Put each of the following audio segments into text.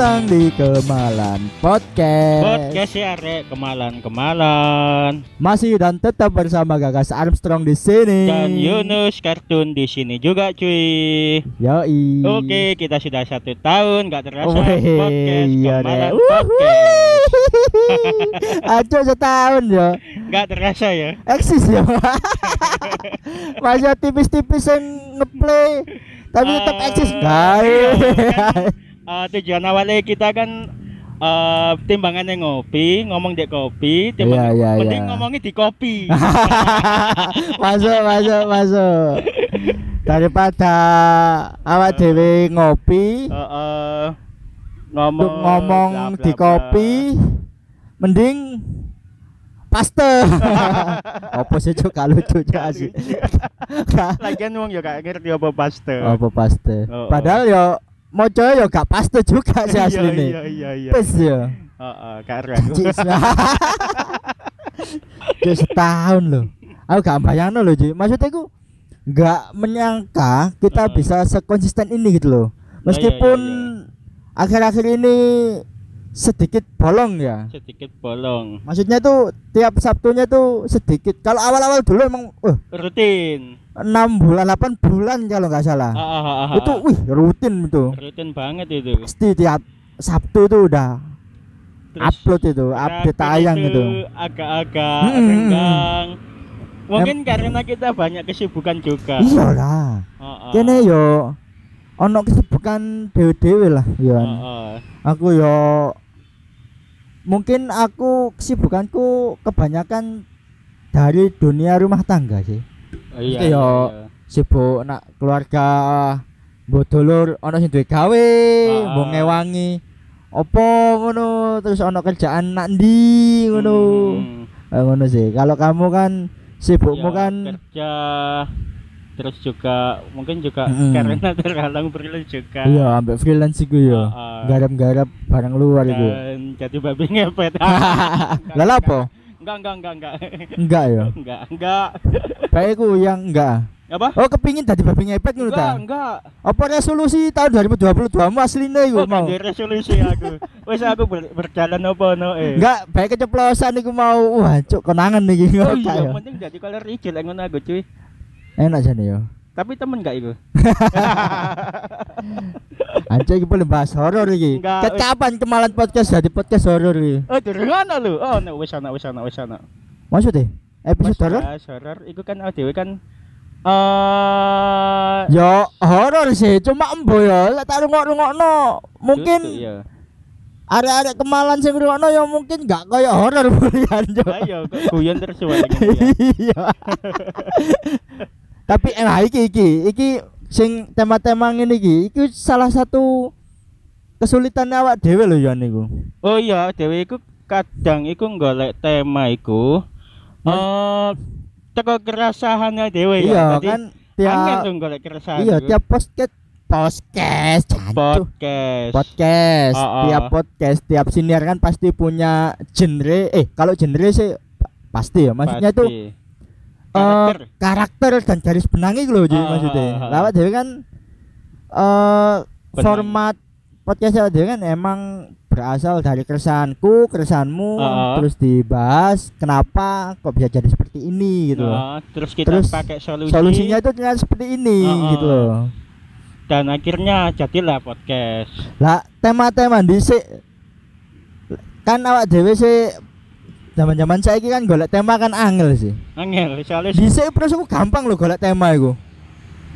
Datang di Kemalan Podcast. Podcast ya rek kemalan-kemalan Masih dan tetap bersama Gagas Armstrong di sini. dan Yunus kartun di sini juga cuy. Yoi. Oke kita sudah satu tahun nggak terasa Oh, weh, podcast iya kemalan deh. podcast Aco setahun ya. nggak terasa ya. Eksis ya. Masih tipis-tipis yang ngeplay tapi tetap Eh, eksis iya, guys. kan, eh, tujuan awalnya kita kan eh timbangannya ngopi, ngomong di kopi, timbang iya, penting iya. ngomongnya di kopi. masuk masuk masuk. Daripada awak dewe ngopi, eh, untuk ngomong ngomong bla, bla, di bla. kopi mending paste apa sih cuk kalau lucu asik Lagian wong ya gak ngerti apa paste. apa paste Oh, oh. padahal yo mojo yo gak paste juga sih asli Iya nih iya iya iya. pes yo Heeh, keren. Cuk, setahun loh aku gak bayang loh Ji maksudnya aku gak menyangka kita Heeh. bisa sekonsisten ini gitu loh iya, meskipun iya. akhir-akhir ini sedikit bolong ya Sedikit bolong. Maksudnya tuh tiap Sabtunya tuh sedikit. Kalau awal-awal dulu emang uh, Rutin. 6 bulan, 8 bulan kalau nggak salah. Ah, ah, ah, ah, itu ah. wih rutin itu. rutin banget itu. Pasti tiap Sabtu tuh udah Terus upload itu, update tayang itu. Agak-agak Hmm, hmm, hmm. renggang. Mungkin karena kita banyak kesibukan juga. Iya lah. Heeh. Kene yo ono kesibukan dewe-dewe lah, yo. Heeh. Aku yo mungkin aku kesibukanku kebanyakan dari dunia rumah tangga sih. Iya, Mesti iya, yo iya. sibuk nak keluarga mbok dulur ana sing duwe gawe Ah. mbok ngewangi opo ngono terus ana kerjaan nak ndi ngono Hmm. Eh, ngono sih kalau kamu kan sibukmu Ya, kan kerja terus juga mungkin juga Mm-mm. karena terhalang freelance juga. iya ambek freelance iku yo Ah, ah. garap-garap barang luar iku jadi babi ngepet. lah apa Enggak, enggak, enggak, enggak. enggak yo Enggak, enggak. baik iku yang enggak Apa? oh kepingin tadi babi ngepet ngono ta enggak. apa resolusi tahun 2022 mu asline iku Oh, mau ganti resolusi aku. Wes aku ber- berjalan apa no eh. enggak baik keceplosan iku mau wah cuk konangan iki Oh iya, penting jadi kolor hijau lah ngono aku cuy. enak jane yo Tapi temen enggak itu? Anjir iki boleh bahas horor iki. Enggak, Ket kapan kemalan podcast jadi podcast horor iki? Oh, durung ana lho. Oh, no, wis ana, wis ana, wis ana. Maksudnya episode Mas, horor? horor iku kan dhewe kan eh Yo horor sih, cuma embo ya. Lek tak rungok-rungokno, mungkin Dudu, iya. arek-arek kemalan sing rungokno ya mungkin gak kaya horor bulian yo. Ayo, kok guyon terus wae gitu ya. Iya. Tapi eh nah, iki iki iki sing tema-tema ngene iki, iki salah satu kesulitan awak dhewe lho ya niku. Oh iya, dhewe iku kadang iku golek tema iku eh teko kerasahane dhewe Iya ya. Dadi kan tiap tuh golek keresahan. iya tiap podcast podcast podcast. podcast Oh, oh. tiap podcast tiap siniar kan pasti punya genre eh kalau genre sih pasti ya maksudnya Pasti. eh, karakter. karakter dan garis benang itu loh jadi Oh, maksudnya oh. lawat jadi kan eh Benang. format podcast awak dhewe kan emang berasal dari keresahanku keresahanmu Oh. terus dibahas kenapa kok bisa jadi seperti ini gitu loh. Nah, terus kita Terus pakai solusi solusinya itu ternyata seperti ini gitu loh dan akhirnya jadilah podcast. lah tema-tema dhisik kan awak dhewe sih zaman-zaman saiki kan golek tema kan angel sih Angel, soalnya dhisik terus aku gampang loh golek tema iku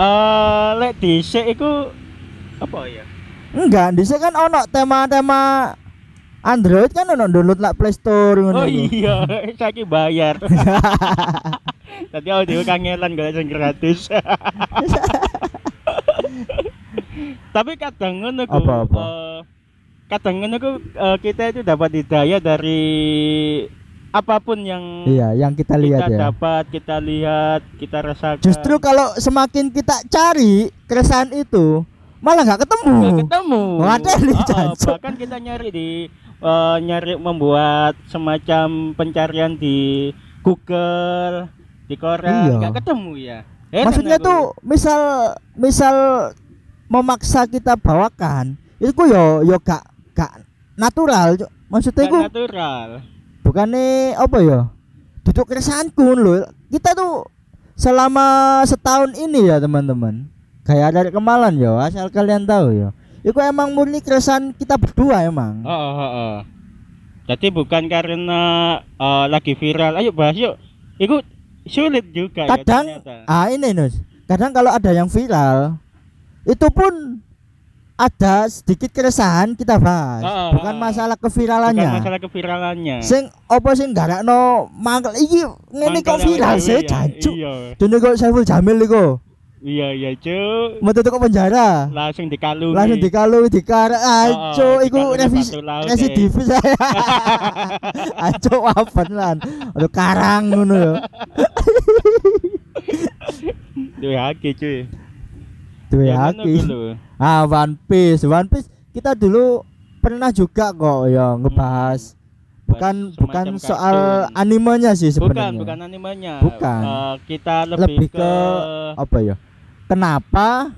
eh lek dhisik iku apa ya? enggak dhisik kan ono tema-tema Android kan ono download lah Play Store ngono Oh iya, saiki bayar. Tadi aku dhewe kangelan golek sing gratis. Tapi kadang ngono ku. Apa, apa? eh, kadang ngono ku eh, kita itu dapat hidayah dari apa pun yang iya yang kita lihat kita ya dapat, kita lihat, kita rasakan. justru kalau semakin kita cari keresahan itu malah nggak ketemu nggak ketemu. Wadah nih, Oh, oh, bahkan kita nyari di eh, nyari membuat semacam pencarian di Google, di koran, Iya. nggak ketemu ya. Heran maksudnya aku. tuh misal misal memaksa kita bawakan Iku yo yo gak gak natural. Maksudnya Gak natural bukannya apa ya? Duduk keresahanku loh. Kita tuh selama setahun ini ya teman-teman. Kayak dari kemalan ya, asal kalian tahu ya. Iku emang murni keresahan kita berdua emang. oh, oh, oh, oh. jadi bukan karena eh, lagi viral ayo bahas yuk itu sulit juga ya kadang ternyata. ah ini Nus kadang kalau ada yang viral itu pun ada sedikit keresahan kita bahas Ah, bukan ah, ah. masalah bukan keviralannya masalah keviralannya. Sing opo sing garakno mangkel? Iki ngene kok viral sih dhewe ya. jancuk. Iya. Dene kok Saiful Jamil iku iya iya cuk. Metu ke penjara? Langsung dikalungi langsung dikalung dikarek Oh, aco oh, iku dikalungi revis batu laut, residivis saya aco apa lan. Aduh karang ngono ya. Duwe haki cuy duwe Ya, lho. Ah One Piece, One Piece kita dulu pernah juga kok ya ngebahas bukan Semacam bukan soal kartun. animenya sih bukan sebenarnya. bukan animenya Bukan. Eh, kita lebih, Lebih ke apa ya? Kenapa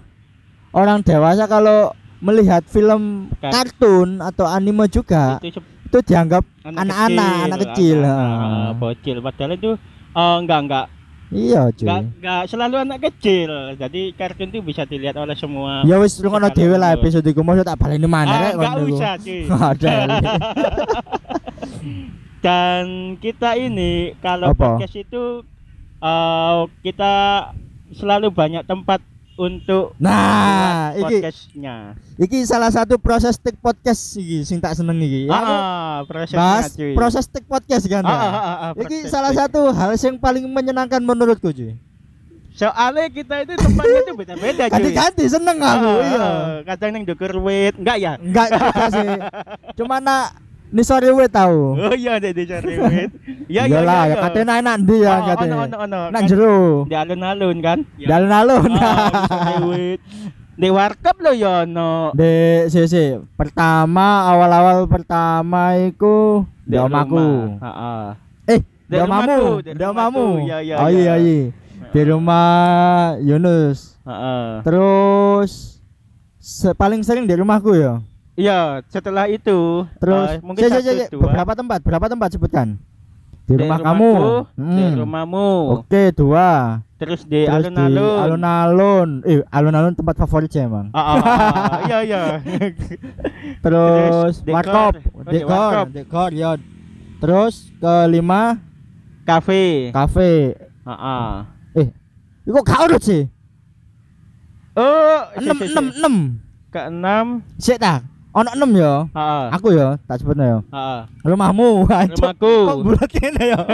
orang dewasa kalau melihat film Kar- kartun atau anime juga itu itu dianggap anak-anak, anak kecil, anak-anak, ah. bocil padahal itu eh, enggak enggak iya cuy. enggak selalu anak kecil jadi kartun itu bisa dilihat oleh semua Ya wis lungono Segala dhewe lah episode iku mau tak baleni mana ah, rek enggak ngono usah cuy Ada. dan kita ini kalau Apa? podcast itu eh, kita selalu banyak tempat untuk Nah, iki podcastnya iki salah satu proses take podcast iki sing tak seneng iki. Ya, aku ah, prosesnya bahas cuy proses take podcast kan. Ah, ya? ah, ah, ah, Iki proses salah satu hal yang paling menyenangkan menurutku cuy. soalnya kita itu tempatnya itu beda-beda cuy Ganti-ganti seneng aku, Ah, iya. ah, kadang yang dukur wit enggak ya Enggak juga sih. Cuma nak ni sorry we tahu. oh iya deh di cari wit ya ya Iyalah, ya ya katanya enak ndi ya Oh, katanya. ono ono ono Nang Kan jero. di alun-alun kan Dalun-alun. Ah, bisa cari wit di warkop lo ya ono De si si pertama awal-awal pertama iku di. Heeh. Eh, Di di rumahku, di di rumahku. Iya, iya, Oh iya. iya iya. Di rumah Yunus. Heeh. Terus se- paling sering di rumahku ya. Iya, setelah itu Terus eh, mungkin si, dua beberapa tempat, berapa tempat sebutkan? Di, rumah rumahku, kamu. di Hmm. rumahmu, Oke, dua. terus di di alun-alun. alun-alun. Eh, alun-alun tempat favorit saya, Emang. Ah, ah, ah, iya iya. Terus dekor. warkop, Oh, di dekor, dekor ya. Terus kelima Kafe. kafe. Heeh. Eh, iku gak urut sih. Oh, Enam, enam, enam. Keenam. Sik ta. Ono enam ya. Aku ya, tak sebutnya ya. Rumahmu. Rumahku. Kok bulat kene ya?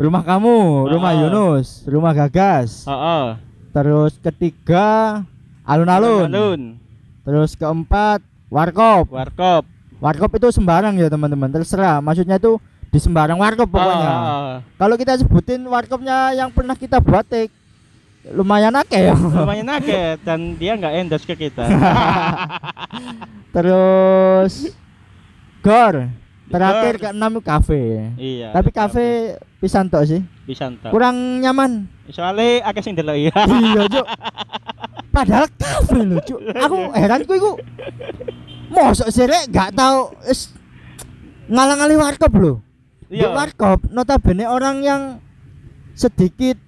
rumah kamu, rumah Ah. Yunus, rumah Gagas. Terus ketiga alun-alun. Alun. Terus keempat warkop. Warkop. Warkop itu sembarang ya teman-teman. Terserah. Maksudnya itu di sembarang warkop pokoknya. Kalau kita sebutin warkopnya yang pernah kita buat take lumayan akeh ya. Lumayan akeh dan dia nggak endorse ke kita. Terus gor. Terakhir Gor. keenam kafe. iya. Tapi kafe pisan tok sih. bisa entar. Kurang nyaman. Soalnya akeh sing delok ya. iya, Cuk. Padahal kafe lho, Cuk. Aku heran ku iku. Mosok sih rek gak tau is ngalang-ngali warkop lho. Di Iya. warkop notabene orang yang sedikit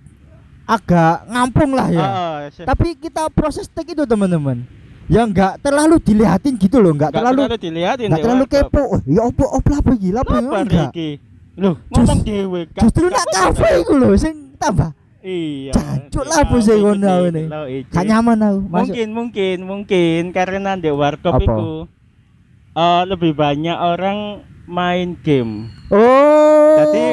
agak ngampung lah ya. Se- Tapi kita proses take itu teman-teman. Yang nggak terlalu dilihatin gitu loh, nggak nggak terlalu dilihatin nggak di terlalu kepo. Oh, ya opo opo apa iki? Lah apa enggak? Loh, ngomong dhewe. Justru nak kafe iku lho sing tambah Iya. Jancuk di lah apa sih kafe ngono ini? delok iki. gak nyaman aku. Masuk. Mungkin mungkin mungkin karena di warkop itu eh, lebih banyak orang main game. Oh. Jadi,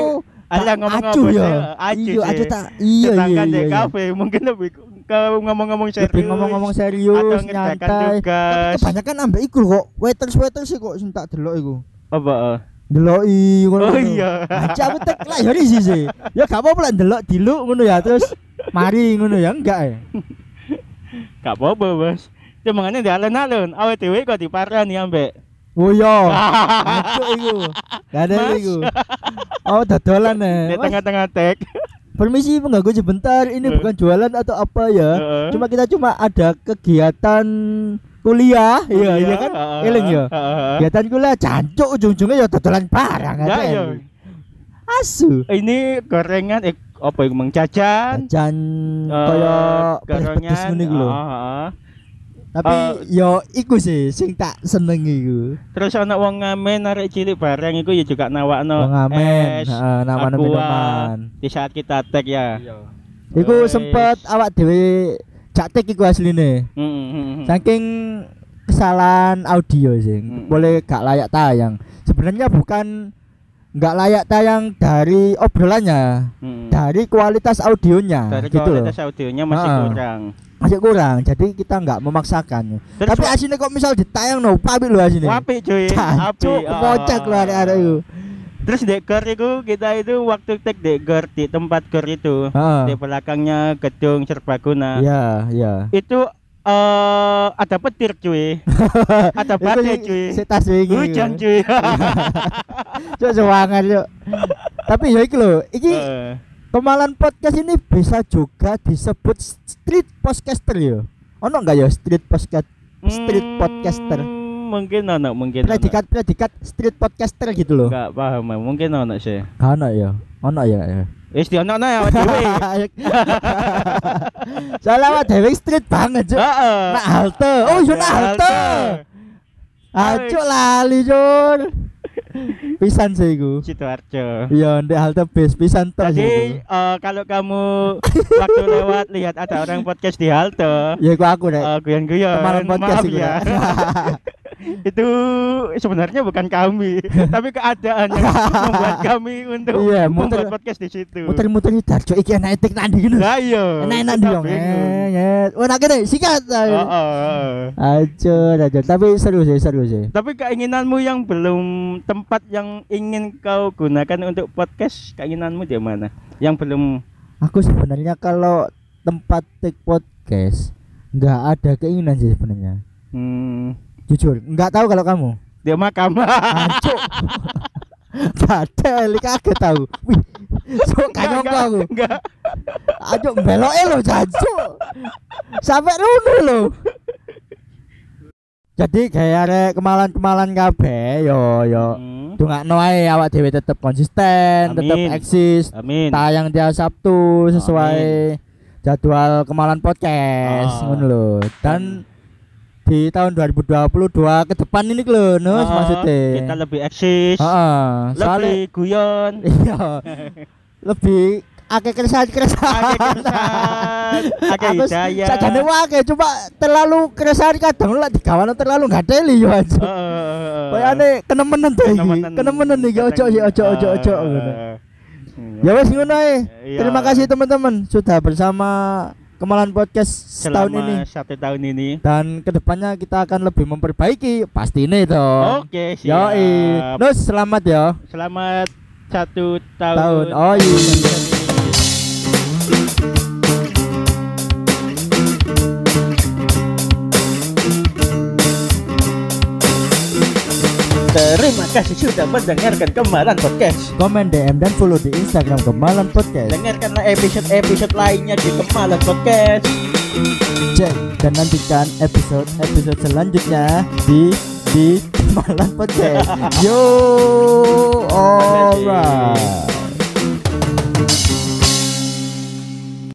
ada ngomong-ngomong acuh ya. acuh acuh tak. Iya, iya, iya. iya. kafe mungkin lebih ke ngomong-ngomong serius. Lebih ngomong-ngomong atau serius, ngerjakan nyantai. Tapi tugas. kebanyakan ambek iku kok. Waiters waiters sih kok sing tak delok iku. Apa? eh? Deloki ngono. Oh iya. Aja aku tek lah ya sih sih. Ya gak apa-apa lah delok diluk ngono ya terus mari ngono ya enggak ya. Gak apa-apa, Bos. Cuma di alun-alun, awet dhewe kok diparani ambek. Oh iya. Ancuk iku. Gak ada iku. Oh dodolan Di ya. Mas, tengah-tengah tek. permisi mengganggu sebentar ini Eh. bukan jualan atau apa ya Heeh. cuma kita cuma ada kegiatan kuliah iya iya kan eling ya kegiatan kuliah jancuk ujung-ujungnya ya dodolan barang Enggak aja ya. asu Ini gorengan eh apa yang Mang Jajan? jajan Eh, kaya gorengan. pedes ngene iku lho heeh, heeh. Tapi eh, yo iku sih sing tak seneng iku Terus ana wong ngamen narik cilik barang iku ya juga nawakno Wong amen es, heeh namanya aqua. minuman di saat kita tag ya. iku Wes. sempet awak dhewe jaktek iku asline Mm, mm, mm, mm. saking kesalahan audio sih Hmm. boleh gak layak tayang sebenarnya bukan nggak layak tayang dari obrolannya Mm. dari kualitas audionya Dari gitu loh kualitas audionya masih kurang. Masih kurang jadi kita nggak memaksakan. Terus tapi aslinya kok misal ditayang no pabrik lo aslinya Wapi cuy, Apik. kocak Ah. ada-ada itu Terus di gor itu kita itu waktu tag di gor di tempat gor itu di belakangnya gedung serbaguna. Iya iya. Itu eh ada petir cuy, ada badai cuy, si tas wingi hujan cuy. cok sewangan yuk tapi ya iki lho iki Eh, Kemalan podcast ini bisa juga disebut street podcaster ya. Ono enggak ya street podcast street mm, podcaster? Mungkin ono, mungkin ono. Predikat predikat street podcaster gitu loh. Enggak paham, mungkin ono sih. Ono ya. Ono ya. ya. Wis di ono ya dhewe. Soalnya awak dhewe street banget, Cuk. Heeh. Nak halte. Oh, yo nak halte. Ajuk lali, Jur. Pisan sih iku. Sidoarjo. Iya, ndek halte bis pisan tok Jadi eh, kalau kamu waktu lewat lihat ada orang podcast di halte, Ya iku aku nek. eh, guyon-guyon, podcast maaf ya. Itu sebenarnya bukan kami, tapi keadaan yang membuat kami untuk Iya, membuat muter- podcast di situ. Muter-muter iki darjo iki enak etik nandi ngono. Lah iya. Enak-enak. Eh, eh. Wah, nak kene sikat. Oh. Aja, aja. Tapi seru sih, seru sih. Tapi keinginanmu yang belum tempat yang ingin kau gunakan untuk podcast, keinginanmu di mana? Yang belum Aku sebenarnya kalau tempat take podcast nggak ada keinginan sih sebenarnya. hmm, Jujur, nggak tahu kalau kamu. di makam. Ancuk. Ada, li kaget tahu. Wih, sok gak nyongko aku. Enggak. Ajo beloke lho, jancuk. Sampai rono lho. Jadi kayak arek kemalan-kemalan kabeh yo yo Hmm, Dongakno ae awak dhewe tetep konsisten, tetep Amin. eksis, Amin. tayang tiap Sabtu sesuai jadwal kemalan podcast Ah. ngono lho. Dan di tahun 2022 ke depan ini lho, Nus Oh, maksudnya. Kita lebih eksis. Heeh, soalnya Lebih guyon. iya. lebih akeh. Akeh keresahan, akeh hidayah. Sakjane wae cuma terlalu keresahan kadang lek digawano terlalu enggak teli yo aja. Heeh. Kayane kenemenan to iki. Kenemenan. Kenemenan iki ojo ojo ojo ojo ngono. Hmm. Ya wes ngono ae. Iya. Terima kasih teman-teman sudah bersama Kemalan Podcast setahun Selama ini satu tahun ini. dan ke depannya kita akan lebih memperbaiki pasti ini toh. Oke, siap. Yoi. Nus selamat ya. Selamat satu tahun. Tahun. Oh iya. Terima kasih sudah mendengarkan Kemalan Podcast. Komen DM dan follow di Instagram Kemalan Podcast. Dengarkanlah episode-episode lainnya di Kemalan Podcast. Cek dan nantikan episode-episode selanjutnya di di Kemalan Podcast. Yo. Oh.